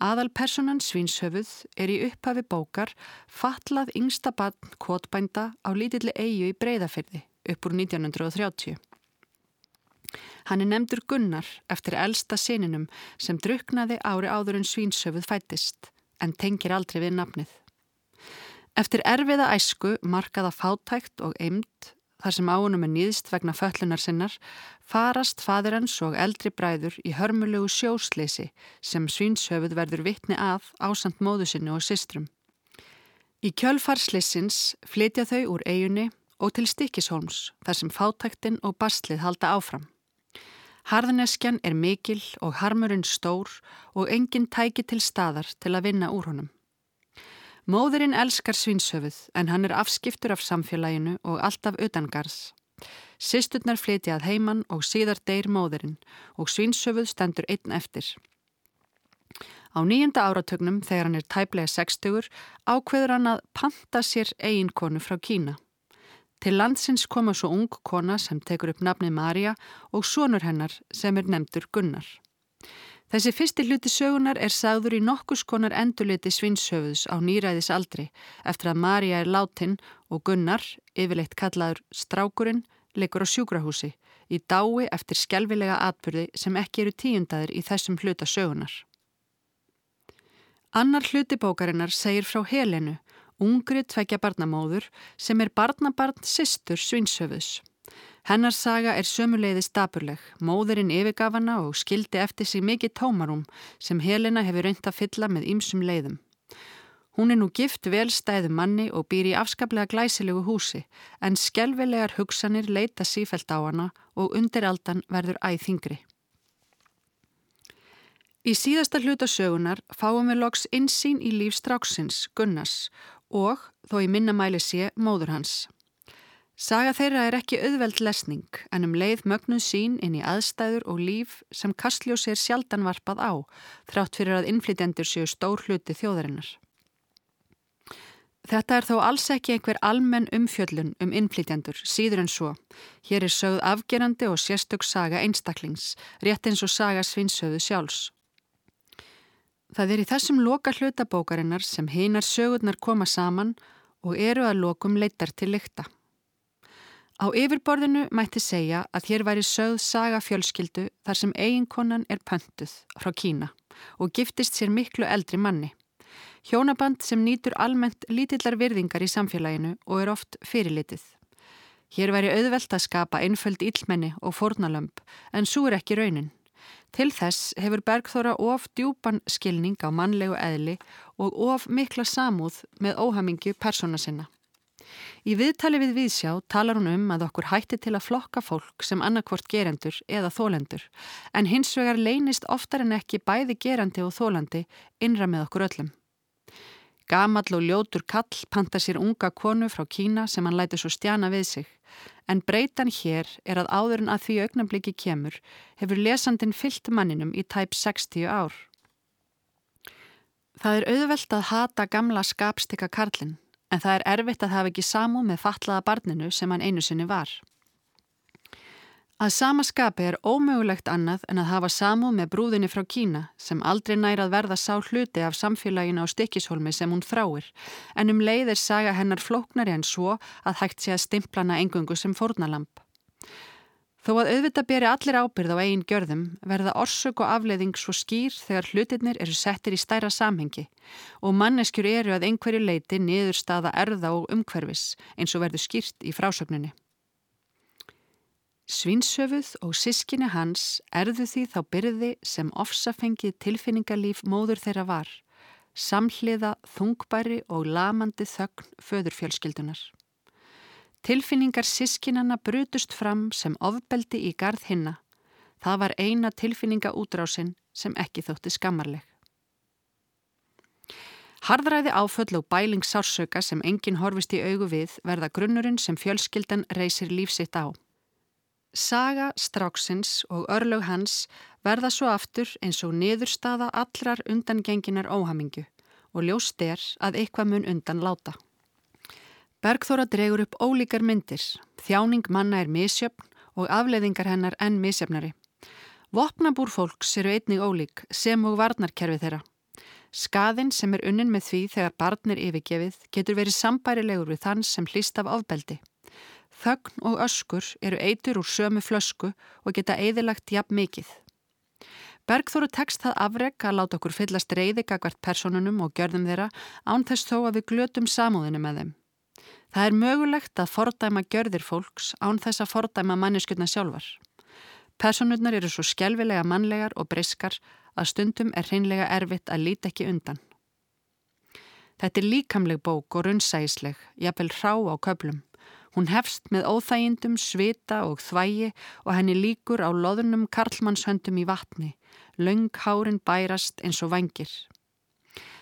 Speaker 10: Aðalpersonan Svinshöfuð er í upphafi bókar fatlað yngsta barn kvotbænda á lítilli eigu í breyðafyrði upp úr 1930. Hann er nefndur Gunnar eftir elsta sininum sem druknaði ári áður en Svinshöfuð fættist en tengir aldrei við nafnið. Eftir erfiða æsku, markaða fátækt og eimd þar sem áunum er nýðst vegna föllunar sinnar, farast fadir hans og eldri bræður í hörmulegu sjósleysi sem svínshöfuð verður vittni að ásand móðu sinni og sistrum. Í kjölfarslissins flytja þau úr eigunni og til Stikishólms þar sem fátæktin og bastlið halda áfram. Harðneskjan er mikil og harmurinn stór og enginn tæki til staðar til að vinna úr honum. Móðurinn elskar svinshöfuð en hann er afskiptur af samfélaginu og alltaf utangarðs. Sisturnar flytja að heiman og síðar deyr móðurinn og svinshöfuð stendur einn eftir. Á nýjunda áratögnum þegar hann er tæplega 60 ákveður hann að panta sér eiginkonu frá Kína. Til landsins koma svo ung kona sem tekur upp nafni Marja og sonur hennar sem er nefndur Gunnar. Þessi fyrsti hluti sögunar er sagður í nokkus konar endurliti svinshöfuðs á nýræðis aldri eftir að Marja er látin og Gunnar, yfirleitt kallaður Strákurinn, leikur á sjúkrahúsi í dái eftir skjálfilega atbyrði sem ekki eru tíundaður í þessum hluta sögunar. Annar hluti bókarinnar segir frá Helenu, ungri tvekja barnamóður sem er barnabarn sýstur svinshöfuðs. Hennar saga er sömuleiðis daburleg, móðurinn yfirgafana og skildi eftir sig mikið tómarum sem Helena hefur reynt að fylla með ýmsum leiðum. Hún er nú gift velstæðu manni og býr í afskaplega glæsilegu húsi en skjálfilegar hugsanir leita sífælt á hana og undir aldan verður æð þingri. Í síðasta hluta sögunar fáum við loks insýn í líf stráksins, Gunnars, og, þó í minnamæli sé, móður hans. Saga þeirra er ekki auðveld lesning en um leið mögnuð sín inn í aðstæður og líf sem Kastljós er sjaldan varpað á, þrátt fyrir að innflytjendur séu stór hluti þjóðarinnar. Þetta er þó alls ekki einhver almenn umfjöllun um innflytjendur, síður en svo. Hér er sögð afgerandi og sérstök saga einstaklings, rétt eins og saga svinsöðu sjálfs. Það er í þessum loka hlutabókarinnar sem heinar sögurnar koma saman og eru að lokum leittar til lykta. Á yfirborðinu mætti segja að hér væri sögð saga fjölskyldu þar sem eiginkonan er pöntuð frá Kína og giftist sér miklu eldri manni. Hjónaband sem nýtur almennt lítillar virðingar í samfélaginu og er oft fyrirlitið. Hér væri auðvelt að skapa einföld íllmenni og fornalömp en svo er ekki raunin. Til þess hefur Bergþóra of djúpan skilning á mannlegu eðli og of mikla samúð með óhamingju persóna sinna. Í viðtali við viðsjá talar hún um að okkur hætti til að flokka fólk sem annarkvort gerendur eða þólendur en hins vegar leynist oftar en ekki bæði gerandi og þólandi innra með okkur öllum. Gamall og ljótur kall panta sér unga konu frá Kína sem hann læti svo stjana við sig. En breytan hér er að áður en að því augnabliki kemur hefur lesandin fyllt manninum í tæp 60 ár. Það er auðvelt að hata gamla skapstika karlinn en það er erfitt að hafa ekki samú með fatlaða barninu sem hann einu sinni var. Að sama skapi er ómögulegt annað en að hafa samúð með brúðinni frá Kína sem aldrei næra að verða sá hluti af samfélaginu á stikkishólmi sem hún þráir en um leið er saga hennar flóknari en svo að hægt sé að stimplana engungu sem fórnalamp. Þó að auðvitað beri allir ábyrð á eigin gjörðum verða orsök og afleiðing svo skýr þegar hlutirnir eru settir í stærra samhengi og manneskjur eru að einhverju leiti niður staða erða og umhverfis eins og verður skýrt í frásögninni. Svinsöfuð og sískinni hans erðu því þá byrði sem ofsafengið tilfinningarlíf móður þeirra var, samhliða þungbæri og lamandi þögn föðurfjölskyldunar. Tilfinningar sískinana brutust fram sem ofbeldi í garð hinna. Það var eina tilfinningaútrásinn sem ekki þótti skammarleg. Harðræði áföll og bæling sársöka sem enginn horfist í augu við verða grunnurinn sem fjölskyldan reysir lífsitt á. Saga stráksins og örlög hans verða svo aftur eins og niðurstaða allrar undangenginar óhamingu og ljóst er að eitthvað mun undan láta. Bergþóra dregur upp ólíkar myndir, þjáning manna er misjöfn og afleiðingar hennar enn misjöfnari. Vopnabúr fólks eru einnig ólík sem og varnarkerfi þeirra. Skaðin sem er unnin með því þegar barn er yfirgefið getur verið sambærilegur við þann sem hlýst af ofbeldi. Þögn og öskur eru eitur úr sömu flösku og geta eðilagt jafn mikið. Bergþóru tekst það afreg að láta okkur fyllast reyði gagvart personunum og gjörðum þeirra án þess þó að við glötum samúðinu með þeim. Það er mögulegt að fordæma gjörðir fólks án þess að fordæma manneskjöldna sjálfar. Personurnar eru svo skjálfilega mannlegar og briskar að stundum er hreinlega erfitt að líti ekki undan. Þetta er líkamleg bók og runnsægisleg, jafnvel rá á köplum. Hún hefst með óþægindum, svita og þvægi og henni líkur á loðunum karlmannshöndum í vatni. Laung hárin bærast eins og vangir.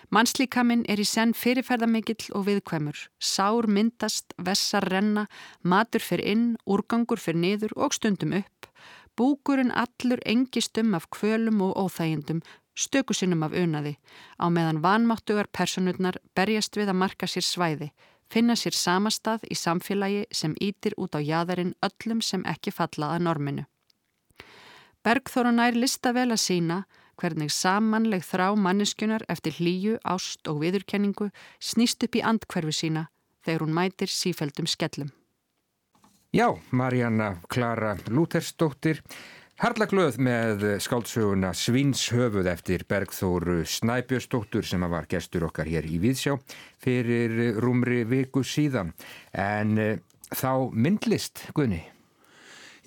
Speaker 10: Mannslíkaminn er í senn fyrirferðamikill og viðkvæmur. Sár myndast, vessar renna, matur fyrir inn, úrgangur fyrir niður og stundum upp. Búkurinn allur engistum af kvölum og óþægindum, stökusinnum af unaði, á meðan vanmáttugar personurnar berjast við að marka sér svæði, finna sér samastað í samfélagi sem ítir út á jæðarinn öllum sem ekki falla að norminu. Bergþóra nær lista vel að sína hvernig samanleg þrá manneskunar eftir hlýju, ást og viðurkenningu snýst upp í andkverfi sína þegar hún mætir sífældum skellum.
Speaker 1: Já, Marjana Klara Lútersdóttir Harlaglöð með skáldsöguna Svinshöfuð eftir Bergþóru Snæbjörnsdóttur sem var gestur okkar hér í Víðsjá fyrir rúmri viku síðan. En uh, þá myndlist, Gunni?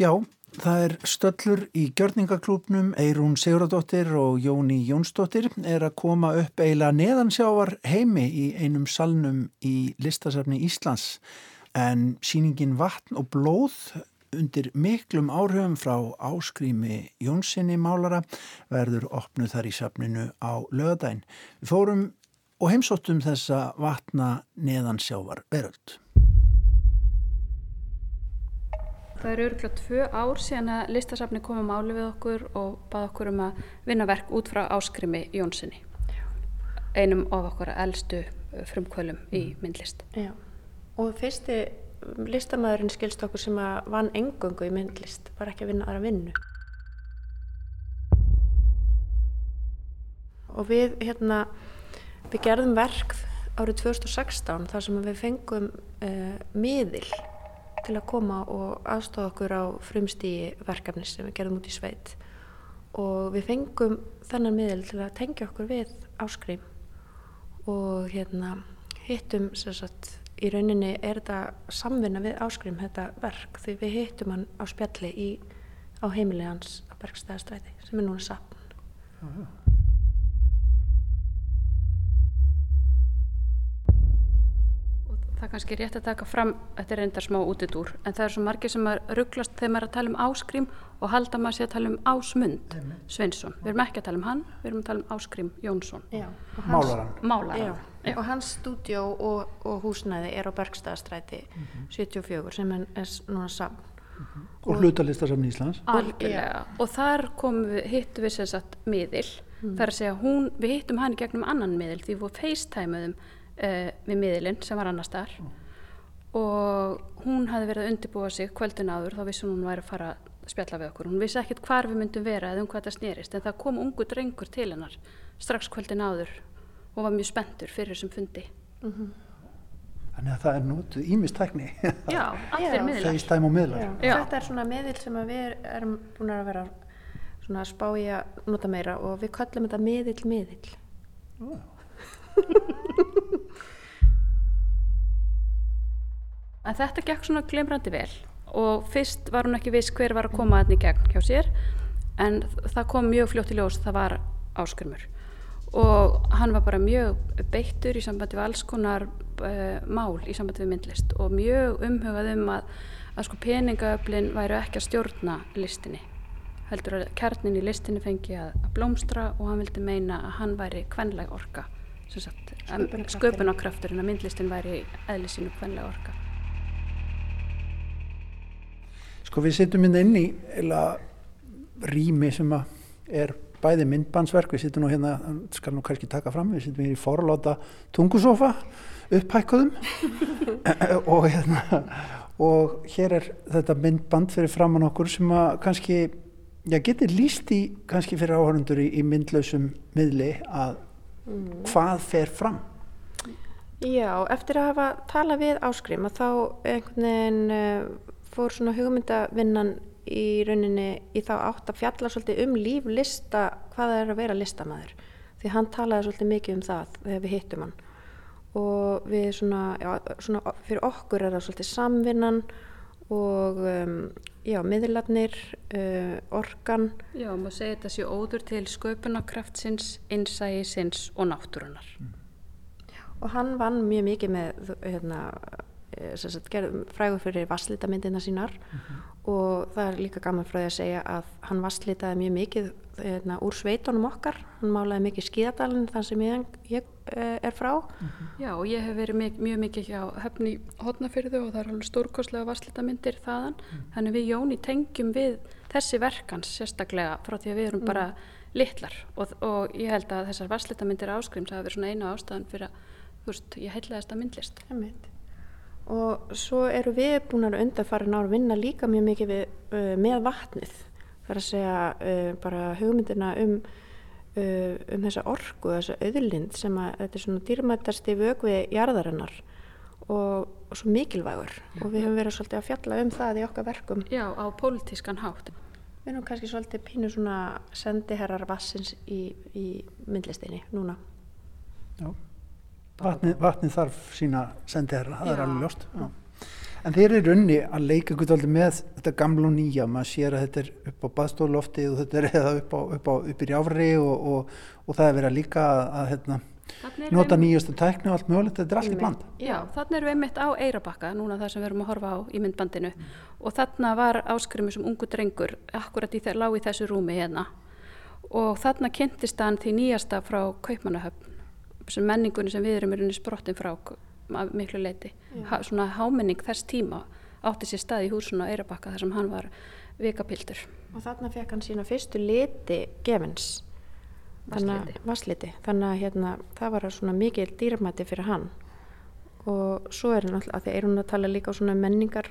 Speaker 2: Já, það er stöllur í gjörningaklúpnum, Eirún Siguradóttir og Jóni Jónsdóttir er að koma upp eiginlega neðansjávar heimi í einum salnum í listasafni Íslands. En síningin Vatn og blóð undir miklum áhrifum frá áskrými Jónssoni málara verður opnuð þar í safninu á lögadæn. Við fórum og heimsóttum þessa vatna neðansjávar veröld.
Speaker 11: Það eru örgulega tvö ár síðan að listasafni komið máli við okkur og bað okkur um að vinna verk út frá áskrimi Jónssoni. Einum of okkur elstu frumkvölum í myndlist.
Speaker 12: Já, og fyrsti listamæðurinn skilst okkur sem að vann engöngu í myndlist, var ekki að vinna aðra vinnu. Og við, hérna, við gerðum verk árið 2016 þar sem við fengum uh, miðil til að koma og aðstofa okkur á frumstíi verkefni sem við gerðum út í sveit. Og við fengum þennan miðil til að tengja okkur við áskrím og hérna hittum sagt, í rauninni er þetta samvinna við áskrím þetta verk því við hittum hann á spjalli í, á heimili hans á Bergstæðastræti sem er núna sapn
Speaker 11: Það er kannski rétt að taka fram, þetta er reyndar smá útidúr, en það er svo margir sem að rugglast þegar maður er að tala um Áskrím og halda maður sér að tala um Ásmund Sveinsson. Við erum ekki að tala um hann, við erum að tala um Áskrím Jónsson.
Speaker 12: Já,
Speaker 2: Málaran.
Speaker 11: Málaran.
Speaker 12: Já. Og hans stúdjó og, og húsnæði er á Bergstæðastræti 74 sem er, er núna sapn.
Speaker 2: Og hlutalistasafn Íslands.
Speaker 11: Algjörlega. Og þar komum við, hittum við sem sagt miðil.
Speaker 12: Mm.
Speaker 11: Það er að segja, hún, við hittum hann í gegnum annan miðil því við facetimeðum uh, við miðilinn sem var annars þar og hún hafði verið að undirbúa sig kvöldin áður þá vissi hún hún væri að fara að spjalla við okkur. Hún vissi ekkert hvar við myndum vera eða um hvað það snerist en það kom ungu drengur til hennar strax kvöldin áður og var mjög spenntur fyrir þessum fundi.
Speaker 2: Þannig að það er nótuð ímistækni.
Speaker 11: Já, allir miðlar.
Speaker 12: Þetta er svona miðil sem að við erum búin að vera svona að spá í að nota meira og við kallum þetta miðil miðil.
Speaker 11: En þetta gekk svona glemrandi vel og fyrst var hún ekki viss hver var að koma þarna í gegn hjá sér en það kom mjög fljótt í ljós það var áskrumur og hann var bara mjög beittur í sambandi við alls konar uh, mál í sambandi við myndlist og mjög umhugað um að, að sko peningaöflin væru ekki að stjórna listinni heldur að kjarnin í listinni fengi að, að blómstra og hann vildi meina að hann væri kvenleg orka
Speaker 12: Sköpunarkrafturinn.
Speaker 11: að myndlistin væri eðli sínu kvenleg orka
Speaker 2: Sko við sittum inn inn í eila rými sem er bæði myndbansverk, við sittum nú hérna, skal nú kannski taka fram, við sittum hér í forláta tungusofa, upphækkuðum. Og hérna, og hér er þetta myndband fyrir framann okkur sem að kannski, já getur líst í kannski fyrir áhörundur í, í myndlausum miðli að hvað fer fram?
Speaker 12: Já, eftir að hafa talað við áskrím að þá einhvern veginn uh, fór svona hugmyndavinnan í rauninni í þá átt að fjalla svolítið um líf lista, hvað það er að vera listamæður. Því hann talaði svolítið mikið um það þegar við hittum hann. Og við svona, já, svona fyrir okkur er það svolítið samvinnan og um, já, miðlarnir, uh, orkan.
Speaker 11: Já, maður segir þetta sé óður til sköpunarkraftsins, innsægisins og náttúrunar.
Speaker 12: og hann vann mjög mikið með hérna, sagt, gerð, frægur fyrir vasslítamyndina sínar. Og það er líka gaman frá því að segja að hann vasslítaði mjög mikið hérna, úr sveitunum okkar. Hann málaði mikið skíðadalinn þar sem ég, ég eh, er frá.
Speaker 11: Já, og ég hef verið mjög, mjög mikið hjá höfni hotnafyrðu og það er alveg stórkostlega varslitamindir þaðan. Þannig við Jóni tengjum við þessi verkans sérstaklega frá því að við erum bara litlar. Og, og ég held að þessar varslitamindir áskrims hafa verið svona eina ástæðan fyrir að, þú veist, ég heillaðist að myndlist.
Speaker 12: Og svo eru við búin að undarfara að vinna líka mjög mikið við, uh, með vatnið þar að segja uh, bara hugmyndina um uh, um þessa orku, þessa auðlind sem að þetta er svona dýrmættasti vögvi jarðarinnar og, og svo mikilvægur og við höfum verið svolítið að fjalla um það í okkar verkum
Speaker 11: Já, á pólitískan hátt.
Speaker 12: við erum kannski svolítið pínu svona sendiherrar vassins í, í myndlistinni núna
Speaker 2: Já. Vatnið, vatnið þarf sína sendiherra, það er
Speaker 12: Já.
Speaker 2: alveg ljóst. Já. En þeir eru runni að leika með þetta gamla og nýja, maður sér að þetta er upp á baðstólofti og þetta er eða upp, á, upp, á, upp í rjáfri og, og, og það er verið að líka að, að hérna, nota nýjastu tækni og allt mögulegt, þetta er allt í bland
Speaker 11: Já, þarna erum við einmitt á Eirabakka, núna það sem við erum að horfa á í myndbandinu og þarna var áskrimi sem ungu drengur, akkurat í lág í þessu rúmi hérna og þarna kynntist hann því nýjasta frá Kaupmannahöfn, sem menningunni sem við erum í rauninni sprottin frá af miklu leiti, ha, svona hámenning þess tíma átti sér stað í húsinu á Eirabakka þar sem hann var vikapildur.
Speaker 12: Og þarna fekk hann sína fyrstu liti gefins. Vassliti. Þannig að hérna, það var svona mikil dýrmæti fyrir hann. Og svo er hann alltaf, að því er hún að tala líka á svona menningar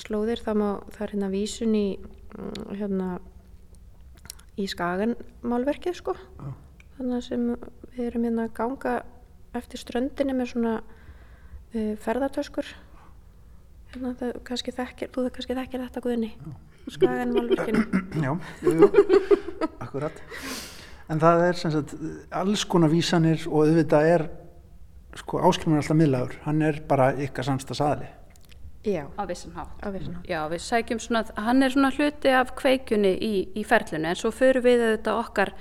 Speaker 12: slóðir, það, má, það er hérna vísun í, mm, hérna, í skaganmálverkið sko. Þannig sem við erum hérna að ganga eftir ströndinni með svona uh, ferðartöskur. Hérna, það, kannski þekkir, þú það kannski þekkir þetta guðinni. Skaganmálverkinu.
Speaker 2: Já, jú, jú, akkurat. En það er sem sagt alls konar vísanir og auðvitað er sko áskilmur alltaf miðlagur, hann er bara ykkar samstags aðli.
Speaker 12: Já.
Speaker 11: Á vissan hátt. Já, við sækjum svona, hann er svona hluti af kveikjunni í, í ferlinu en svo förum við auðvitað okkar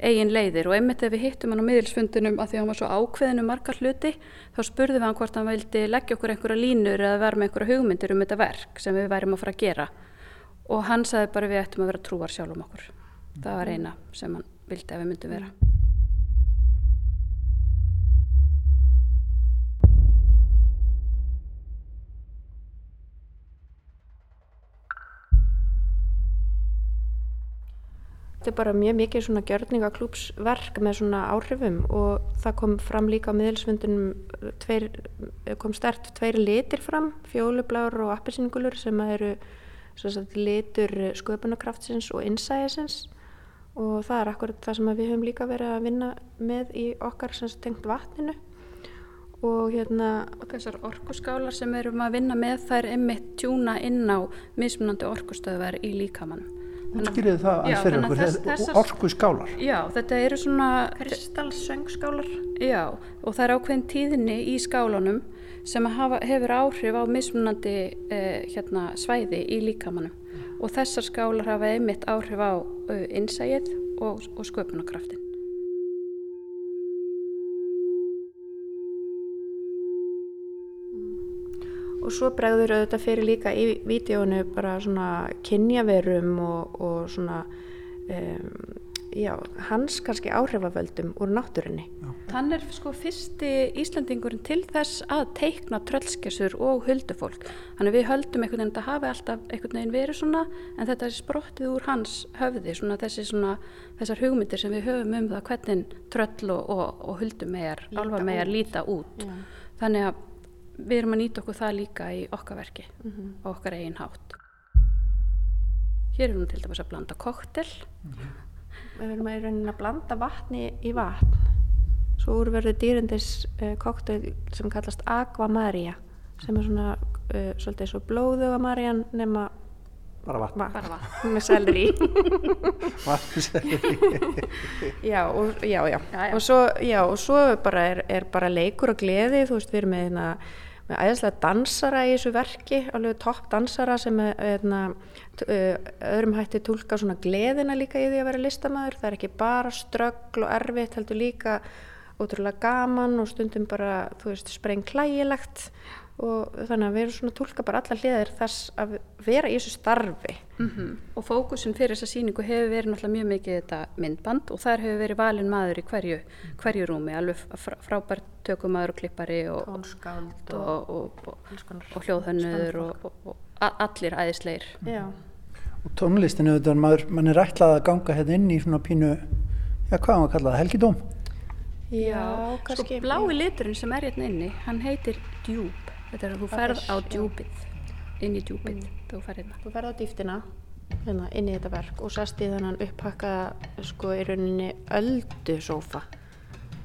Speaker 11: eigin leiðir og einmitt ef við hittum hann á miðilsfundunum að því að hann var svo ákveðin um margar hluti þá spurðum við hann hvort hann vildi leggja okkur einhverja línur eða vera með einhverja hugmyndir um þetta verk sem við værim að fara að gera og hann sagði bara við ættum að vera trúar sjálf um okkur. Það var eina sem hann vildi að við myndum vera.
Speaker 12: Þetta er bara mjög mikið svona gjörningaklúpsverk með svona áhrifum og það kom fram líka á miðelsfundunum tveir, kom stert tveir litir fram, fjólubláur og appelsingulur sem eru sagt, litur sköpunarkraftsins og innsæðisins og það er akkurat það sem við höfum líka verið að vinna með í okkar sem tengt vatninu og hérna
Speaker 11: og þessar orkuskálar sem við erum að vinna með þær einmitt tjúna inn á mismunandi orkustöðvar í líkamannum.
Speaker 2: Útskýrið það aðeins fyrir okkur,
Speaker 11: þess-
Speaker 2: þess,
Speaker 11: þessar-
Speaker 2: orku skálar.
Speaker 11: Já, þetta eru svona
Speaker 12: kristalsöngskálar.
Speaker 11: Já, og það er ákveðin tíðinni í skálunum sem að hafa, hefur áhrif á mismunandi eh, hérna, svæði í líkamannum og þessar skálar hafa einmitt áhrif á uh, innsægið og, og sköpunarkraftin.
Speaker 12: Og svo bregður auðvitað fyrir líka í vídjónu bara svona kynjaverum og, og svona um, já, hans kannski áhrifavöldum úr náttúrunni
Speaker 11: Hann er sko fyrsti Íslandingurinn til þess að teikna tröllskessur og huldufólk. Þannig við höldum einhvern veginn að hafi alltaf einhvern veginn verið svona en þetta er sprottið úr hans höfði, svona, þessi, svona þessar hugmyndir sem við höfum um það hvernig tröll og, og, og huldumegar,
Speaker 12: Líta
Speaker 11: alvamegar
Speaker 12: út.
Speaker 11: líta út.
Speaker 12: Já.
Speaker 11: Þannig að við erum að nýta okkur það líka í okkar verki
Speaker 12: Mhm.
Speaker 11: og okkar eigin hátt. Hér erum við til dæmis að blanda koktel.
Speaker 12: við erum að í rauninni að blanda vatni í vatn svo úr verður dýrindis uh, kokteil sem kallast Aqua Maria sem er svona uh, svolítið svo blóðuga Marian nema
Speaker 2: Bara vatn.
Speaker 12: Bara vatn með selri
Speaker 2: Vatn selri.
Speaker 12: já, og, já, já. Og, svo, já, og svo bara er, er bara leikur og gleði, þú veist, við erum með, hérna, með æðislega dansara í þessu verki, alveg topp dansara sem er, hérna, t- uh, öðrum hætti tólka svona gleðina líka í því að vera listamæður, það er ekki bara ströggl og erfitt, heldur líka ótrúlega gaman og stundum bara, þú veist, spreng klægilegt og þannig að við erum svona að tólka bara alla hliðir þess að vera í þessu starfi.
Speaker 11: Mm Og fókusin fyrir þessa síningu hefur verið náttúrulega mjög mikið þetta myndband og þar hefur verið valin maður í hverju, hverju rúmi, alveg frá, frábært tökumaður og klippari og,
Speaker 12: Tónskáld
Speaker 11: og,
Speaker 12: og-
Speaker 11: og, og, hljóðhönnur og, og, og a- allir æðisleir.
Speaker 12: Já.
Speaker 2: Og tónlistinu auðvitað, maður, mann er ætlað að ganga hérna inn í svona pínu, já hvað á að kalla það, helgidóm?
Speaker 12: Já,
Speaker 11: sko
Speaker 12: kannski-
Speaker 11: blái liturinn sem er hérna inni, hann heitir djúb. Þetta er að þú ferð
Speaker 12: er-
Speaker 11: á
Speaker 12: já.
Speaker 11: djúbið, inn í djúbið, þegar þú ferð hérna.
Speaker 12: Þú ferð á dýftina hérna, inn í þetta verk og sest í þennan upphakka sko í rauninni öldusófa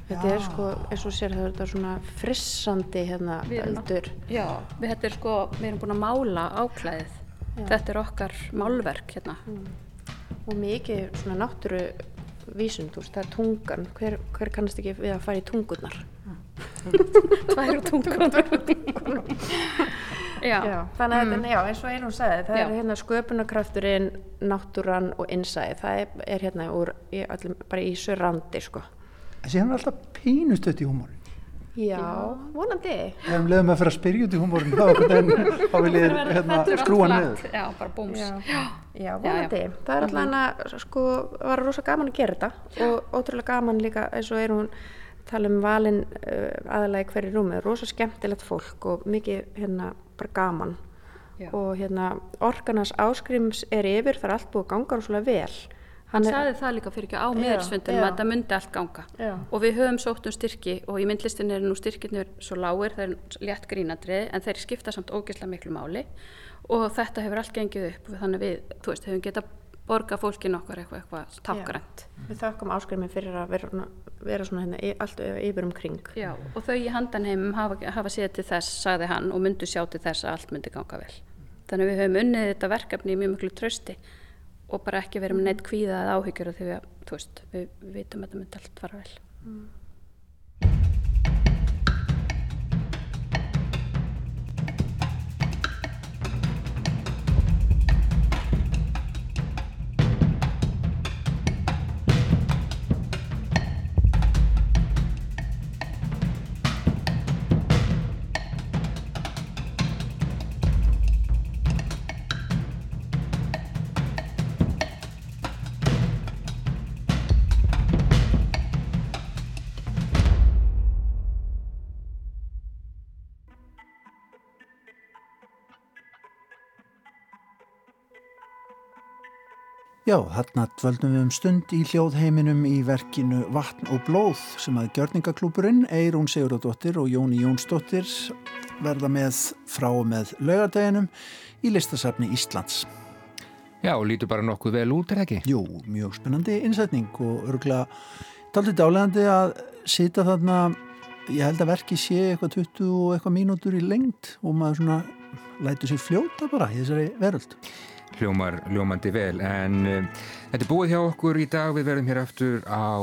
Speaker 12: þetta er
Speaker 11: Já.
Speaker 12: sko eins og sér það er þetta svona frissandi hérna öldur
Speaker 11: Já, við, þetta er sko, við erum búin að mála áklæðið.
Speaker 12: Já.
Speaker 11: Þetta er okkar málverk hérna.
Speaker 12: og mikið svona náttúru vísund, þú veist, það er tungan hver, hver kannast ekki við að fara í tungurnar
Speaker 11: Tvær tungur Já.
Speaker 12: já, þannig að
Speaker 11: Mm.
Speaker 12: þetta, já, eins og Eilun sagði það
Speaker 11: Já.
Speaker 12: er hérna sköpunarkrafturinn náttúran og innsæði, það er, er hérna úr, í, öllum, bara í surrandi sko
Speaker 2: Síðan er alltaf pínustött í húmórin.
Speaker 12: Já, vonandi.
Speaker 2: Ef við leðum að fyrir að spyrja út í húmórin, þá, þá vil ég hérna, skrúa niður.
Speaker 11: Já, bara búms.
Speaker 12: Já,
Speaker 11: Já.
Speaker 12: já vonandi. Það er alltaf hann að, sko, var rosa gaman að gera þetta og ótrúlega gaman líka eins og er hún tala um valin uh, aðalega í hverju rúmi, rosa skemmtilegt fólk og mikið hérna bara gaman
Speaker 11: Já.
Speaker 12: og hérna orkanars áskrims er yfir, það er allt búið að ganga rosalega vel.
Speaker 11: Hann sagði það líka fyrir ekki á
Speaker 12: já.
Speaker 11: að þetta myndi allt ganga
Speaker 12: Já.
Speaker 11: og við höfum sótt um styrki og í myndlistin er nú styrkirnir svo lágir, það er létt grínadrið en þeir skipta samt ógeðslega miklu máli og þetta hefur allt gengið upp þannig við, þú veist, höfum getað borga fólkin okkar eitthvað, eitthvað tákgrænt
Speaker 12: Við þakkum áskrimi fyrir að vera, vera svona hérna allt yfir um kring.
Speaker 11: Já, og þau í handanheimum hafa, hafa séð til þess, sagði hann, og myndu sjá til þess að allt myndi ganga vel. Þannig við höfum unnið þetta verkefni í mjög miklu trösti og bara ekki verið með neitt kvíða eða áhyggjur af því að, þú veist, við, við vitum að þetta myndi allt fara vel.
Speaker 2: Já, þarna dvöldum við um stund í hljóðheiminum í verkinu Vatn og blóð sem að gjörningaklúburinn Eirún Sigurðardóttir og Jóni Jónsdóttir verða með frá með laugardeginum í listasafni Íslands.
Speaker 1: Já, og lítur bara nokkuð vel út, er ekki?
Speaker 2: Jú, mjög spennandi innsetning og örgulega daldið dálegandi að sita þarna, ég held að verki sé eitthvað 20 og eitthvað mínútur í lengd og maður svona lætur sér fljóta bara í þessari veröld.
Speaker 1: Hljómar ljómandi vel. En uh, þetta er búið hjá okkur í dag. Við verðum hér aftur á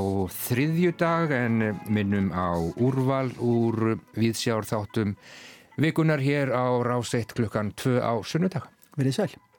Speaker 1: þriðju dag en uh, minnum á úrval úr viðsjár þáttum vikunar hér á ráseitt klukkan 2 á sunnudag.
Speaker 2: Verið sæl.